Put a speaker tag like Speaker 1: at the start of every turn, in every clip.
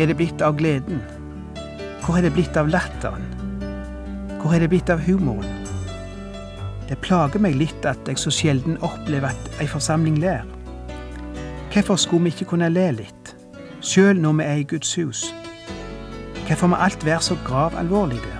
Speaker 1: har det blitt av gleden? Hvor har det blitt av latteren? Hvor har det blitt av humoren? Det plager meg litt at jeg så sjelden opplever at ei forsamling ler. Hvorfor skulle vi ikke kunne le litt, sjøl når vi er i Guds hus? Hvorfor må alt være så gravalvorlig der?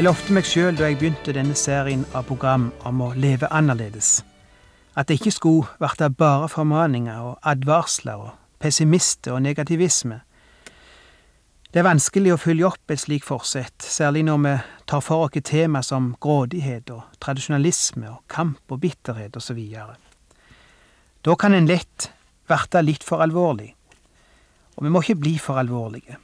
Speaker 1: Jeg lovte meg sjøl da jeg begynte denne serien av program om å leve annerledes, at det ikke skulle bli bare formaninger og advarsler og pessimister og negativisme. Det er vanskelig å følge opp et slikt forsett, særlig når vi tar for oss tema som grådighet og tradisjonalisme og kamp og bitterhet osv. Da kan en lett bli litt for alvorlig, og vi må ikke bli for alvorlige.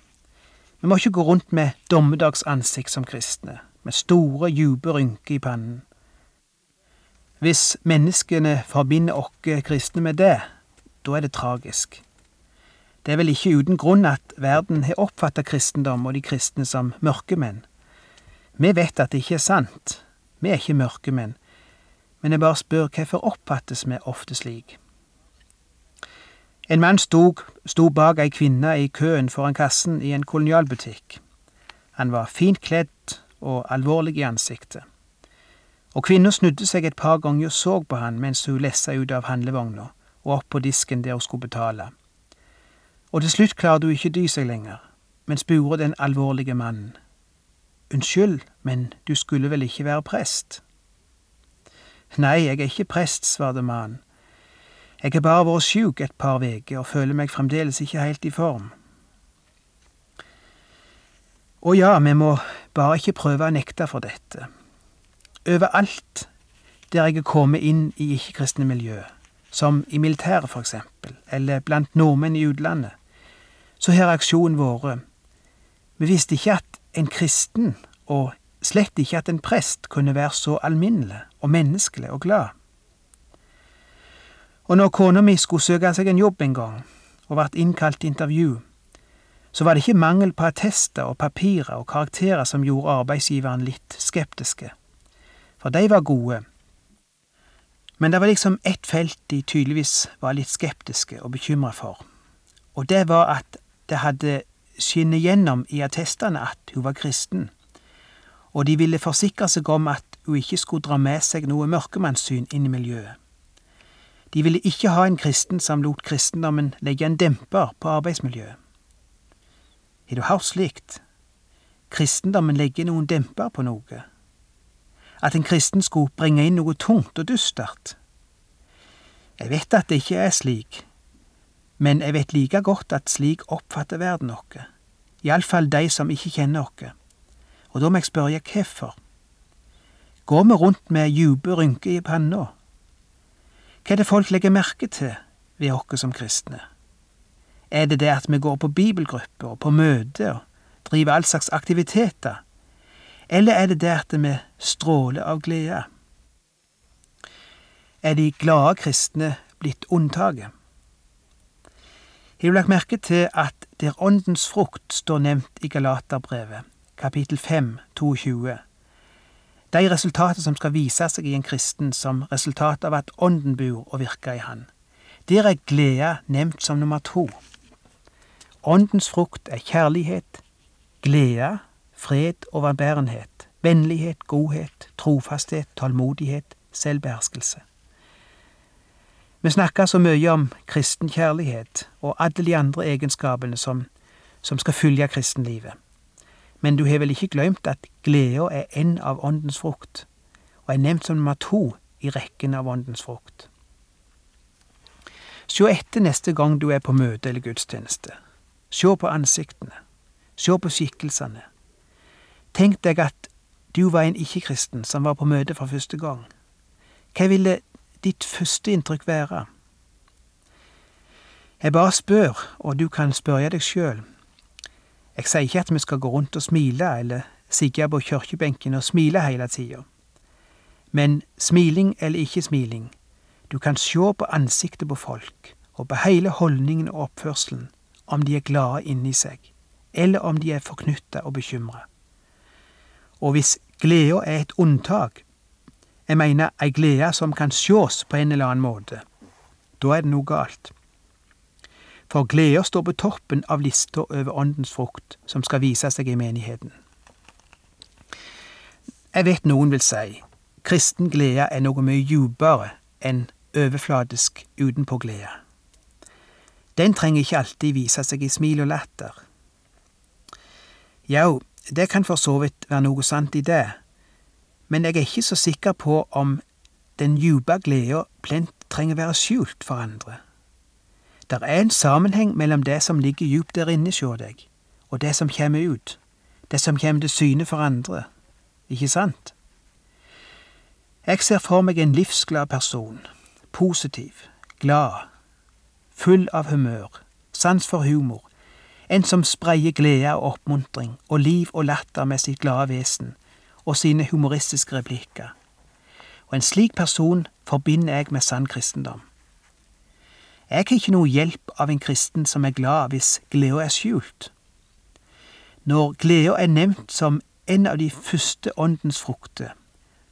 Speaker 1: Vi må ikke gå rundt med dommedagsansikt som kristne, med store, dype rynker i pannen. Hvis menneskene forbinder oss kristne med det, da er det tragisk. Det er vel ikke uten grunn at verden har oppfatta kristendom og de kristne som mørkemenn. Vi vet at det ikke er sant. Vi er ikke mørkemenn. Men jeg bare spør hvorfor oppfattes vi ofte slik? En mann stod, stod bak ei kvinne i køen foran kassen i en kolonialbutikk. Han var fint kledd og alvorlig i ansiktet. Og kvinna snudde seg et par ganger og så på han mens hun lessa ut av handlevogna og opp på disken der hun skulle betale. Og til slutt klarte hun ikke dy seg lenger, men spurte den alvorlige mannen. Unnskyld, men du skulle vel ikke være prest? Nei, jeg er ikke prest, svarte mannen. Jeg har bare vært sjuk et par veker og føler meg fremdeles ikke helt i form. Å ja, vi må bare ikke prøve å nekte for dette. Overalt der jeg er kommet inn i ikke-kristne miljø, som i militæret for eksempel, eller blant nordmenn i utlandet, så har reaksjonen vært Vi visste ikke at en kristen, og slett ikke at en prest, kunne være så alminnelig og menneskelig og glad. Og når kona mi skulle søke seg en jobb en gang, og ble innkalt til intervju, så var det ikke mangel på attester og papirer og karakterer som gjorde arbeidsgiveren litt skeptiske. For de var gode. Men det var liksom ett felt de tydeligvis var litt skeptiske og bekymra for, og det var at det hadde skinnet gjennom i attestene at hun var kristen, og de ville forsikre seg om at hun ikke skulle dra med seg noe mørkemannssyn inn i miljøet. De ville ikke ha en kristen som lot kristendommen legge en demper på arbeidsmiljøet. Har du hørt slikt? Kristendommen legger noen demper på noe. At en kristen skulle bringe inn noe tungt og dystert. Jeg vet at det ikke er slik, men jeg vet like godt at slik oppfatter verden oss, iallfall de som ikke kjenner oss. Og da må jeg spørre hvorfor. Går vi rundt med dype rynker i panna? Hva er det folk legger merke til ved oss som kristne? Er det det at vi går på bibelgrupper og på møter og driver all slags aktiviteter, eller er det det at vi stråler av glede? Er de glade kristne blitt unntaket? Har du lagt merke til at der Åndens frukt står nevnt i Galaterbrevet, kapittel 5, 22, de resultater som skal vise seg i en kristen som resultat av at Ånden bor og virker i han. Der er glede nevnt som nummer to. Åndens frukt er kjærlighet, glede, fred, og overbærenhet, vennlighet, godhet, trofasthet, tålmodighet, selvbeherskelse. Vi snakker så mye om kristen kjærlighet og alle de andre egenskapene som, som skal følge kristenlivet. Men du har vel ikke glemt at gleda er en av åndens frukt, og er nevnt som nummer to i rekken av åndens frukt. Se etter neste gang du er på møte eller gudstjeneste. Se på ansiktene. Se på skikkelsene. Tenk deg at du var en ikke-kristen som var på møte for første gang. Hva ville ditt første inntrykk være? Jeg bare spør, og du kan spørre deg sjøl. Jeg sier ikke at vi skal gå rundt og smile eller sigge på kirkebenken og smile hele tida. Men smiling eller ikke smiling, du kan sjå på ansiktet på folk og på hele holdningen og oppførselen om de er glade inni seg, eller om de er forknytta og bekymra. Og hvis gleda er et unntak, jeg mener ei glede som kan sjås på en eller annen måte, da er det noe galt. For gleda står på toppen av lista over åndens frukt som skal vise seg i menigheten. Jeg vet noen vil si kristen glede er noe mye djupere enn overfladisk utenpå glede. Den trenger ikke alltid vise seg i smil og latter. Jau, det kan for så vidt være noe sant i det, men jeg er ikke så sikker på om den djupe gleda plent trenger være skjult for andre. Der er en sammenheng mellom det som ligger djupt der inne sjå deg, og det som kommer ut, det som kommer til syne for andre, ikke sant? Jeg ser for meg en livsglad person, positiv, glad, full av humør, sans for humor, en som spreier glede og oppmuntring og liv og latter med sitt glade vesen og sine humoristiske replikker. Og en slik person forbinder jeg med sann kristendom. Jeg har ikke noe hjelp av en kristen som er glad hvis gleda er skjult. Når gleda er nevnt som en av de første åndens frukter,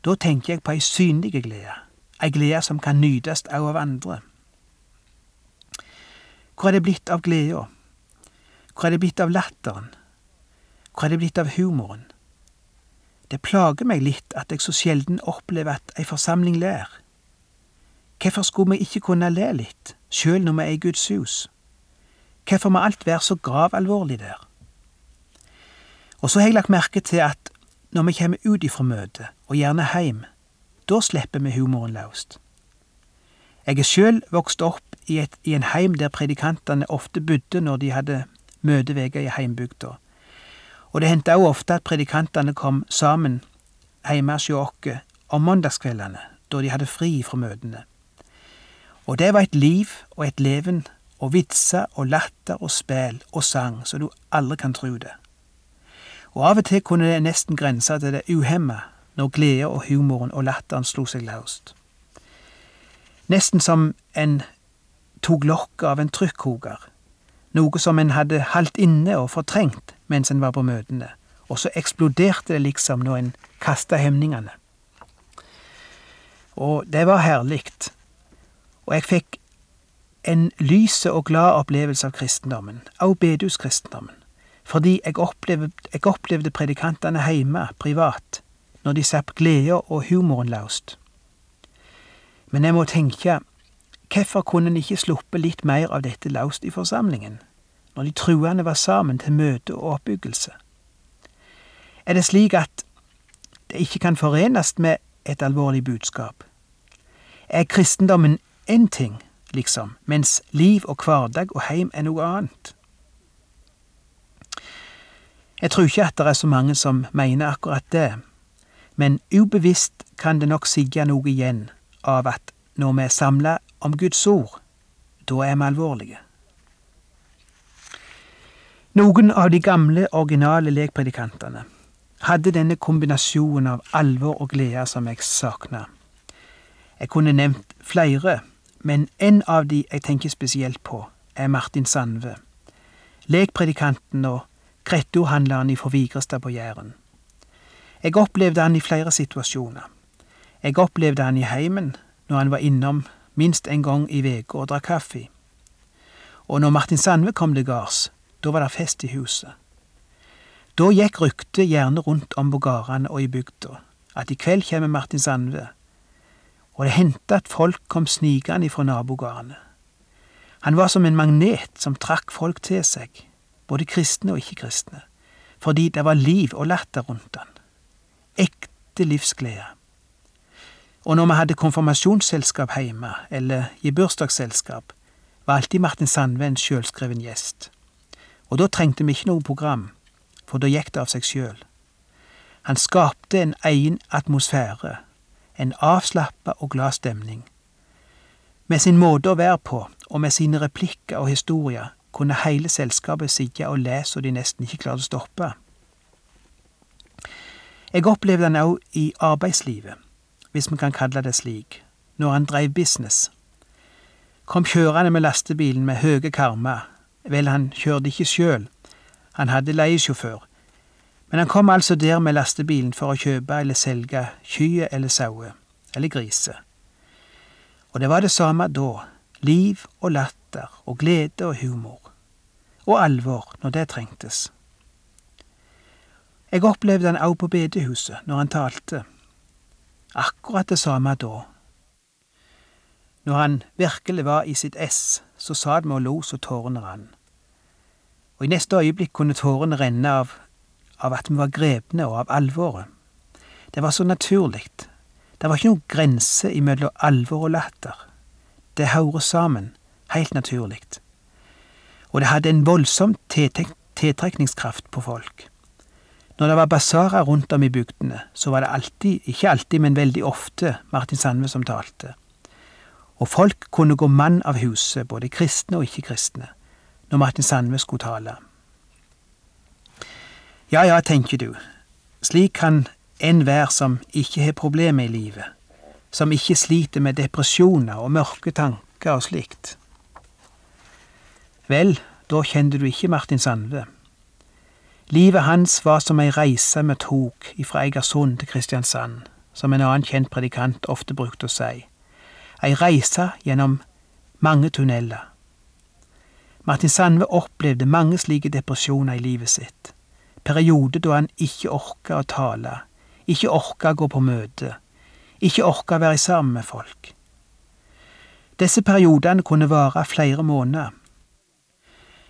Speaker 1: da tenker jeg på ei synlig glede, ei glede som kan nytes òg av andre. Hvor er det blitt av gleda? Hvor er det blitt av latteren? Hvor er det blitt av humoren? Det plager meg litt at jeg så sjelden opplever at ei forsamling ler. Hvorfor skulle vi ikke kunne le litt, sjøl når vi er i Guds hus? Hvorfor må alt være så gravalvorlig der? Og så har jeg lagt merke til at når vi kommer ut ifra møtet, og gjerne heim, da slipper vi humoren løst. Jeg er sjøl vokst opp i, et, i en heim der predikantene ofte bodde når de hadde møteveke i heimbygda. Og det hendte òg ofte at predikantene kom sammen hjemme hos oss om mandagskveldene, da de hadde fri fra møtene. Og det var et liv og et leven og vitser og latter og spel og sang så du aldri kan tru det. Og av og til kunne det nesten grense til det uhemma når gleda og humoren og latteren slo seg løst. Nesten som en tok lokket av en trykkoker noe som en hadde haldt inne og fortrengt mens en var på møtene, og så eksploderte det liksom når en kasta hemningene. Og det var herlig, og jeg fikk en lyse og glad opplevelse av kristendommen, av bedehuskristendommen, fordi jeg opplevde, jeg opplevde predikantene hjemme, privat, når de sapp gleda og humoren løst. Men jeg må tenke, Hvorfor kunne en ikke sluppe litt mer av dette laust i forsamlingen, når de truende var sammen til møte og oppbyggelse? Er det slik at det ikke kan forenes med et alvorlig budskap? Er kristendommen én ting, liksom, mens liv og hverdag og heim er noe annet? Jeg tror ikke at det er så mange som mener akkurat det, men ubevisst kan det nok sigge noe igjen av at når vi er samla om Guds ord, da er vi alvorlige. Noen av de gamle, originale lekpredikantene hadde denne kombinasjonen av alvor og glede som jeg savna. Jeg kunne nevnt flere, men en av de jeg tenker spesielt på, er Martin Sandve, lekpredikanten og krettohandleren fra Vigrestad på Jæren. Jeg opplevde han i flere situasjoner. Jeg opplevde han i heimen, når han var innom minst en gang i veka og drakk kaffe. Og når Martin Sandve kom til gards, da var det fest i huset. Da gikk ryktet gjerne rundt om på gårdene og i bygda, at i kveld kommer Martin Sandve, og det hendte at folk kom snikende ifra nabogårdene. Han var som en magnet som trakk folk til seg, både kristne og ikke-kristne, fordi det var liv og latter rundt han. Ekte livsglede. Og når vi hadde konfirmasjonsselskap hjemme, eller i bursdagsselskap, var alltid Martin Sandve en sjølskreven gjest. Og da trengte vi ikke noe program, for da gikk det av seg sjøl. Han skapte en egen atmosfære, en avslappa og glad stemning. Med sin måte å være på, og med sine replikker og historier, kunne hele selskapet sitte og lese så de nesten ikke klarte å stoppe. Jeg opplevde han òg i arbeidslivet, hvis vi kan kalle det slik, når han dreiv business. Kom kjørende med lastebilen med høye karmer, vel, han kjørte ikke sjøl, han hadde leiesjåfør, men han kom altså der med lastebilen for å kjøpe eller selge kyr eller sauer, eller griser. Og det var det samme da, liv og latter og glede og humor. Og alvor når det trengtes. Jeg opplevde han òg på bedehuset når han talte. Akkurat det samme da. Når han virkelig var i sitt ess, så satt vi og lo så tårene rann. Og i neste øyeblikk kunne tårene renne av, av at vi var grepne og av alvoret. Det var så naturlig. Det var ikke noen grense imellom alvor og latter. Det hører sammen, helt naturlig. Og det hadde en voldsom tiltrekningskraft på folk. Når det var basarer rundt om i bygdene, så var det alltid, ikke alltid, men veldig ofte, Martin Sandve som talte. Og folk kunne gå mann av huset, både kristne og ikke-kristne, når Martin Sandve skulle tale. Ja ja, tenker du, slik kan enhver som ikke har problemer i livet, som ikke sliter med depresjoner og mørke tanker og slikt. Vel, da kjente du ikke Martin Sandve. Livet hans var som ei reise vi tok ifra Egersund til Kristiansand, som en annen kjent predikant ofte brukte å si. Ei reise gjennom mange tunneler. Martin Sandve opplevde mange slike depresjoner i livet sitt. Perioder da han ikke orka å tale, ikke orka gå på møte, ikke orka være sammen med folk. Disse periodene kunne vare flere måneder,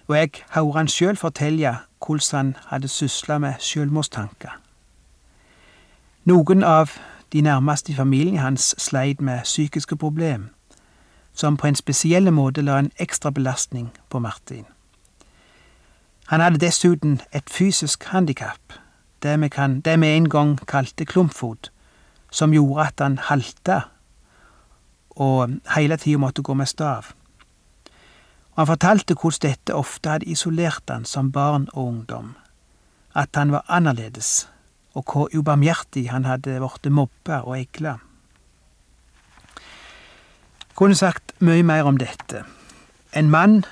Speaker 1: og jeg hører han sjøl fortelle hvordan han hadde sysla med sjølmordstanker. Noen av de nærmeste i familien hans sleit med psykiske problemer, som på en spesiell måte la en ekstra belastning på Martin. Han hadde dessuten et fysisk handikap, det vi, kan, det vi en gang kalte klumpfot, som gjorde at han halta og hele tida måtte gå med stav. Og han fortalte hvordan dette ofte hadde isolert han som barn og ungdom, at han var annerledes, og hvor ubarmhjertig han hadde blitt mobba og egla. Kunne sagt mye mer om dette. En mann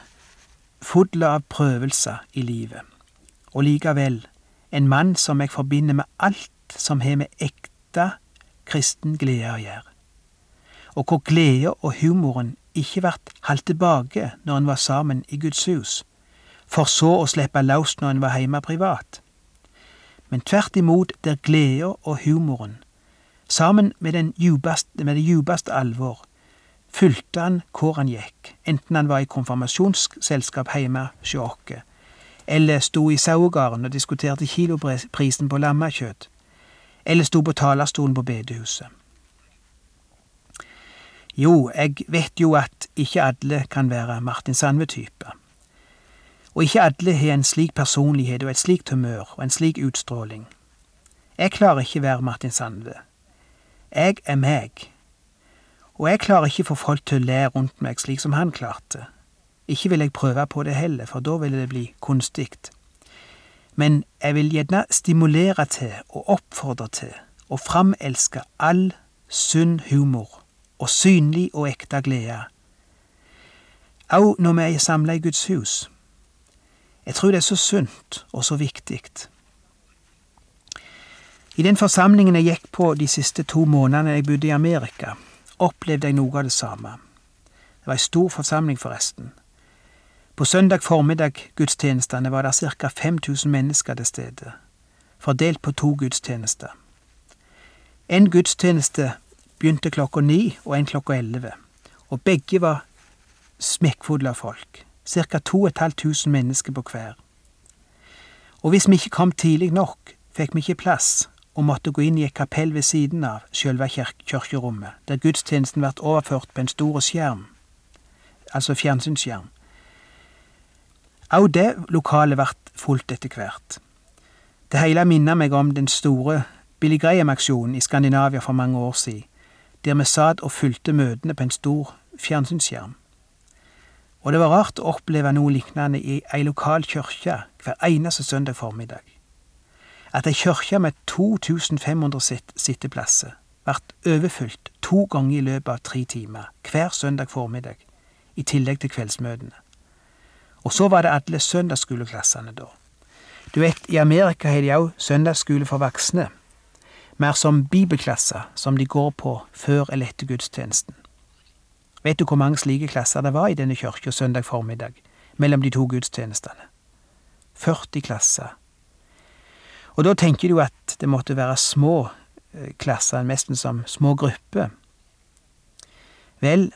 Speaker 1: full av prøvelser i livet, og likevel en mann som jeg forbinder med alt som har med ekte kristen glede å gjøre, og hvor gleda og humoren ikke vart holdt tilbake når en var sammen i Guds hus, for så å slippe løs når en var hjemme privat, men tvert imot der gleda og humoren, sammen med, den djupast, med det djupeste alvor, fulgte han hvor han gikk, enten han var i konfirmasjonsselskap hjemme hos oss, eller sto i sauegarden og diskuterte kiloprisen på lammekjøtt, eller sto på talerstolen på bedehuset. Jo, jeg vet jo at ikke alle kan være Martin Sandve-type. Og ikke alle har en slik personlighet og et slikt humør og en slik utstråling. Jeg klarer ikke være Martin Sandve. Jeg er meg. Og jeg klarer ikke få folk til å le rundt meg slik som han klarte. Ikke vil jeg prøve på det heller, for da ville det bli kunstig. Men jeg vil gjerne stimulere til og oppfordre til å framelske all sunn humor og synlig og ekte glede. Au når vi er samla i Guds hus. Jeg tror det er så sunt og så viktig. I den forsamlingen jeg gikk på de siste to månedene jeg bodde i Amerika, opplevde jeg noe av det samme. Det var ei stor forsamling, forresten. På søndag formiddag gudstjenestene var det ca. 5000 mennesker til stede, fordelt på to gudstjenester. En gudstjeneste begynte klokka ni og en klokka elleve, og begge var smekkfulle av folk, ca. 2500 mennesker på hver. Og hvis vi ikke kom tidlig nok, fikk vi ikke plass og måtte gå inn i et kapell ved siden av sjølve kirkerommet, der gudstjenesten ble overført på en stor skjerm, altså fjernsynsskjerm. Òg det lokalet ble fullt etter hvert. Det hele minner meg om den store Billy Graham-aksjonen i Skandinavia for mange år siden, der vi satt og fulgte møtene på en stor fjernsynsskjerm. Og det var rart å oppleve noe lignende i ei lokal kirke hver eneste søndag formiddag. At ei kirke med 2500 sitt sitteplasser ble overfylt to ganger i løpet av tre timer hver søndag formiddag, i tillegg til kveldsmøtene. Og så var det alle søndagsskoleklassene, da. Du vet, i Amerika har de òg søndagsskole for voksne, mer som bibelklasser som de går på før eller etter gudstjenesten. Vet du hvor mange slike klasser det var i denne kirka søndag formiddag, mellom de to gudstjenestene? 40 klasser. Og da tenker du at det måtte være små eh, klasser, nesten som små grupper. Vel,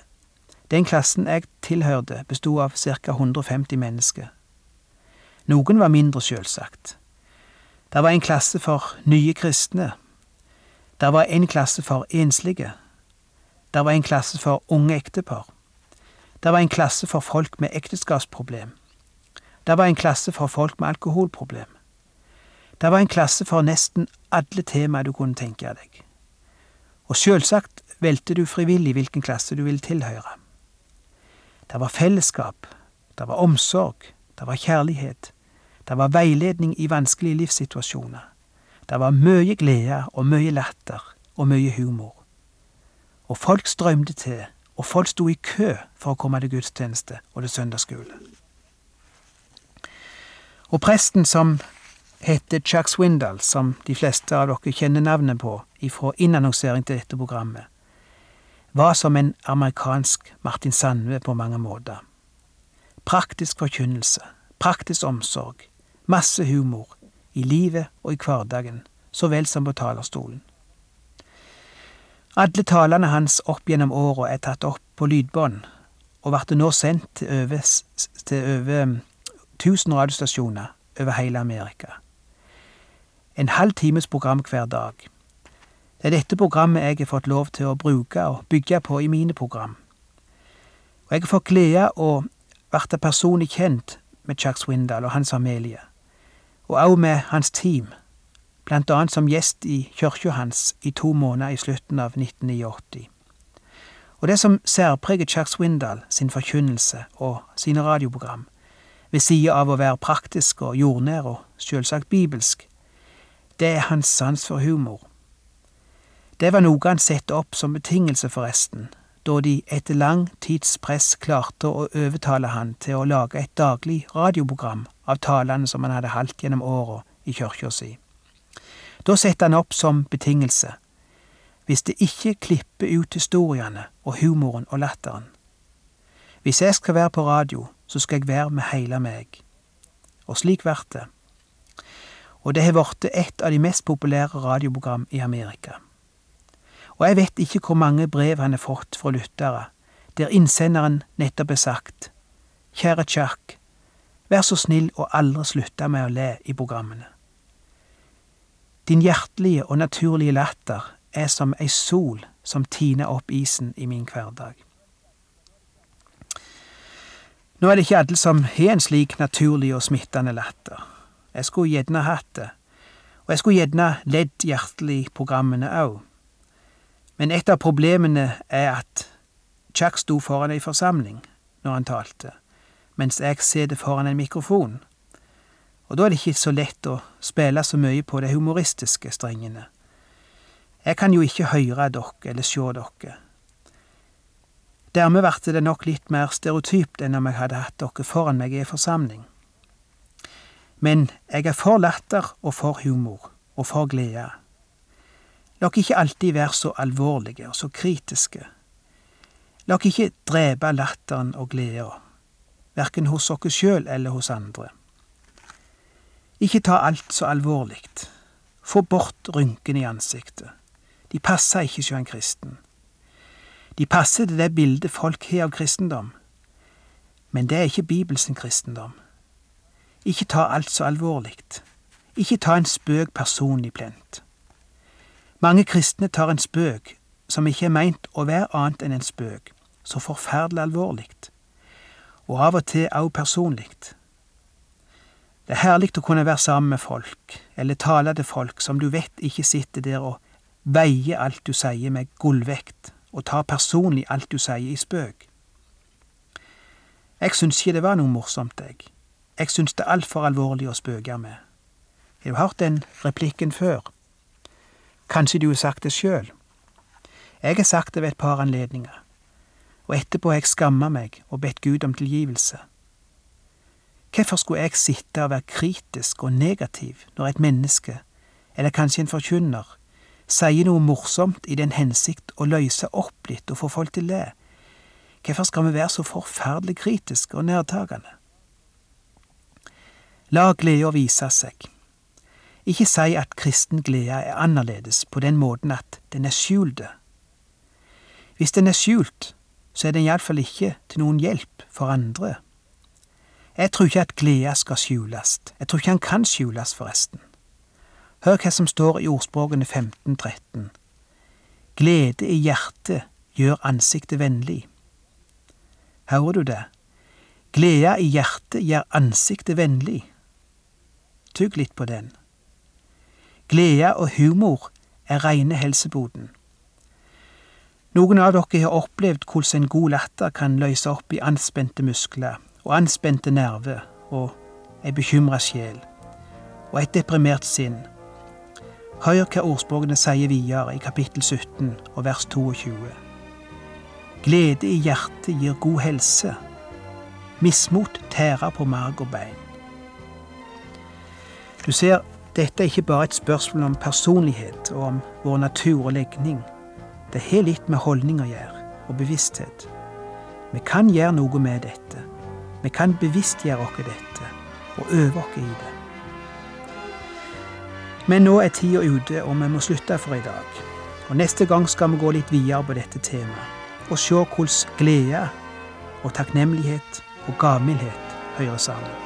Speaker 1: den klassen jeg tilhørte, bestod av ca. 150 mennesker. Noen var mindre, sjølsagt. Det var en klasse for nye kristne. Det var en klasse for enslige. Det var en klasse for unge ektepar. Det var en klasse for folk med ekteskapsproblem. Det var en klasse for folk med alkoholproblem. Det var en klasse for nesten alle temaer du kunne tenke deg. Og sjølsagt valgte du frivillig hvilken klasse du ville tilhøre. Det var fellesskap, det var omsorg, det var kjærlighet, det var veiledning i vanskelige livssituasjoner. Det var mye glede og mye latter og mye humor. Og folk strømte til, og folk sto i kø for å komme til gudstjeneste og til søndagsskole. Og presten som heter Chuck Swindoll, som de fleste av dere kjenner navnet på ifra innannonsering til dette programmet, var som en amerikansk Martin Sandve på mange måter. Praktisk forkynnelse, praktisk omsorg, masse humor, i livet og i hverdagen, så vel som på talerstolen. Alle talene hans opp gjennom åra er tatt opp på lydbånd, og blir nå sendt til over, over 1000 radiostasjoner over hele Amerika. En halv times program hver dag. Det er dette programmet jeg har fått lov til å bruke og bygge på i mine program. Og jeg har fått glede å bli personlig kjent med Chuck Swindal og hans familie, og også med hans team blant annet som gjest i kirka hans i to måneder i slutten av 1989. Og det som særpreger Chuck Swindal sin forkynnelse og sine radioprogram, ved sida av å være praktisk og jordnær og selvsagt bibelsk, det er hans sans for humor. Det var noe han satte opp som betingelse, forresten, da de etter lang tids press klarte å overtale han til å lage et daglig radioprogram av talene som han hadde holdt gjennom åra i kyrkja si. Da satte han opp som betingelse hvis det ikke klipper ut historiene og humoren og latteren. Hvis jeg skal være på radio, så skal jeg være med heile meg. Og slik blir det. Og det har blitt et av de mest populære radioprogram i Amerika. Og jeg vet ikke hvor mange brev han har fått fra lyttere, der innsenderen nettopp har sagt Kjære Chuck, vær så snill å aldri slutte med å le i programmene. Din hjertelige og naturlige latter er som ei sol som tiner opp isen i min hverdag. Nå er det ikke alle som har en slik naturlig og smittende latter. Jeg skulle gjerne hatt det, og jeg skulle gjerne ledd hjertelig programmene òg. Men et av problemene er at Chuck sto foran ei forsamling når han talte, mens jeg sitter foran en mikrofon og da er det ikke så lett å spille så mye på de humoristiske strengene. Jeg kan jo ikke høre dere eller sjå dere. Dermed ble det nok litt mer stereotypt enn om jeg hadde hatt dere foran meg i ei forsamling. Men jeg er for latter og for humor, og for glede. La ikke alltid være så alvorlige og så kritiske. La ikke drepe latteren og gleda, verken hos oss sjøl eller hos andre. Ikke ta alt så alvorlig. Få bort rynkene i ansiktet. De passer ikke hos en kristen. De passer til det bildet folk har av kristendom. Men det er ikke Bibelsen kristendom. Ikke ta alt så alvorlig. Ikke ta en spøk personlig plent. Mange kristne tar en spøk som ikke er meint å være annet enn en spøk, så forferdelig alvorlig, og av og til også personlig. Det er herlig å kunne være sammen med folk, eller tale til folk som du vet ikke sitter der og veier alt du sier med gullvekt, og tar personlig alt du sier i spøk. Jeg syns ikke det var noe morsomt, jeg. Jeg syns det er altfor alvorlig å spøke med. Har du hørt den replikken før? Kanskje du har sagt det sjøl? Jeg har sagt det ved et par anledninger, og etterpå har jeg skamma meg og bedt Gud om tilgivelse. Hvorfor skulle jeg sitte og være kritisk og negativ når et menneske, eller kanskje en forkynner, sier noe morsomt i den hensikt å løse opp litt og få folk til le? Hvorfor skal vi være så forferdelig kritiske og nærtagende? La gleda vise seg. Ikke si at kristen glede er annerledes på den måten at den er skjult. Hvis den er skjult, så er den iallfall ikke til noen hjelp for andre. Jeg tror ikke at gleda skal skjules. Jeg tror ikke han kan skjules, forresten. Hør hva som står i ordspråkene 1513. Glede i hjertet gjør ansiktet vennlig. Hører du det? Gleda i hjertet gjør ansiktet vennlig. Tygg litt på den. Glede og humor er reine helseboden. Noen av dere har opplevd hvordan en god latter kan løse opp i anspente muskler og anspente nerver og ei bekymra sjel og et deprimert sinn. Hør hva ordspråkene sier videre i kapittel 17 og vers 22. Glede i hjertet gir god helse. Mismot tærer på marg og bein. Du ser, dette er ikke bare et spørsmål om personlighet og om vår natur og legning. Det har litt med holdning å gjøre, og bevissthet. Vi kan gjøre noe med dette. Vi kan bevisstgjøre oss dette, og øve oss i det. Men nå er tida ute, og vi må slutte for i dag. Og Neste gang skal vi gå litt videre på dette temaet, og se hvordan glede og takknemlighet og gavmildhet hører sammen.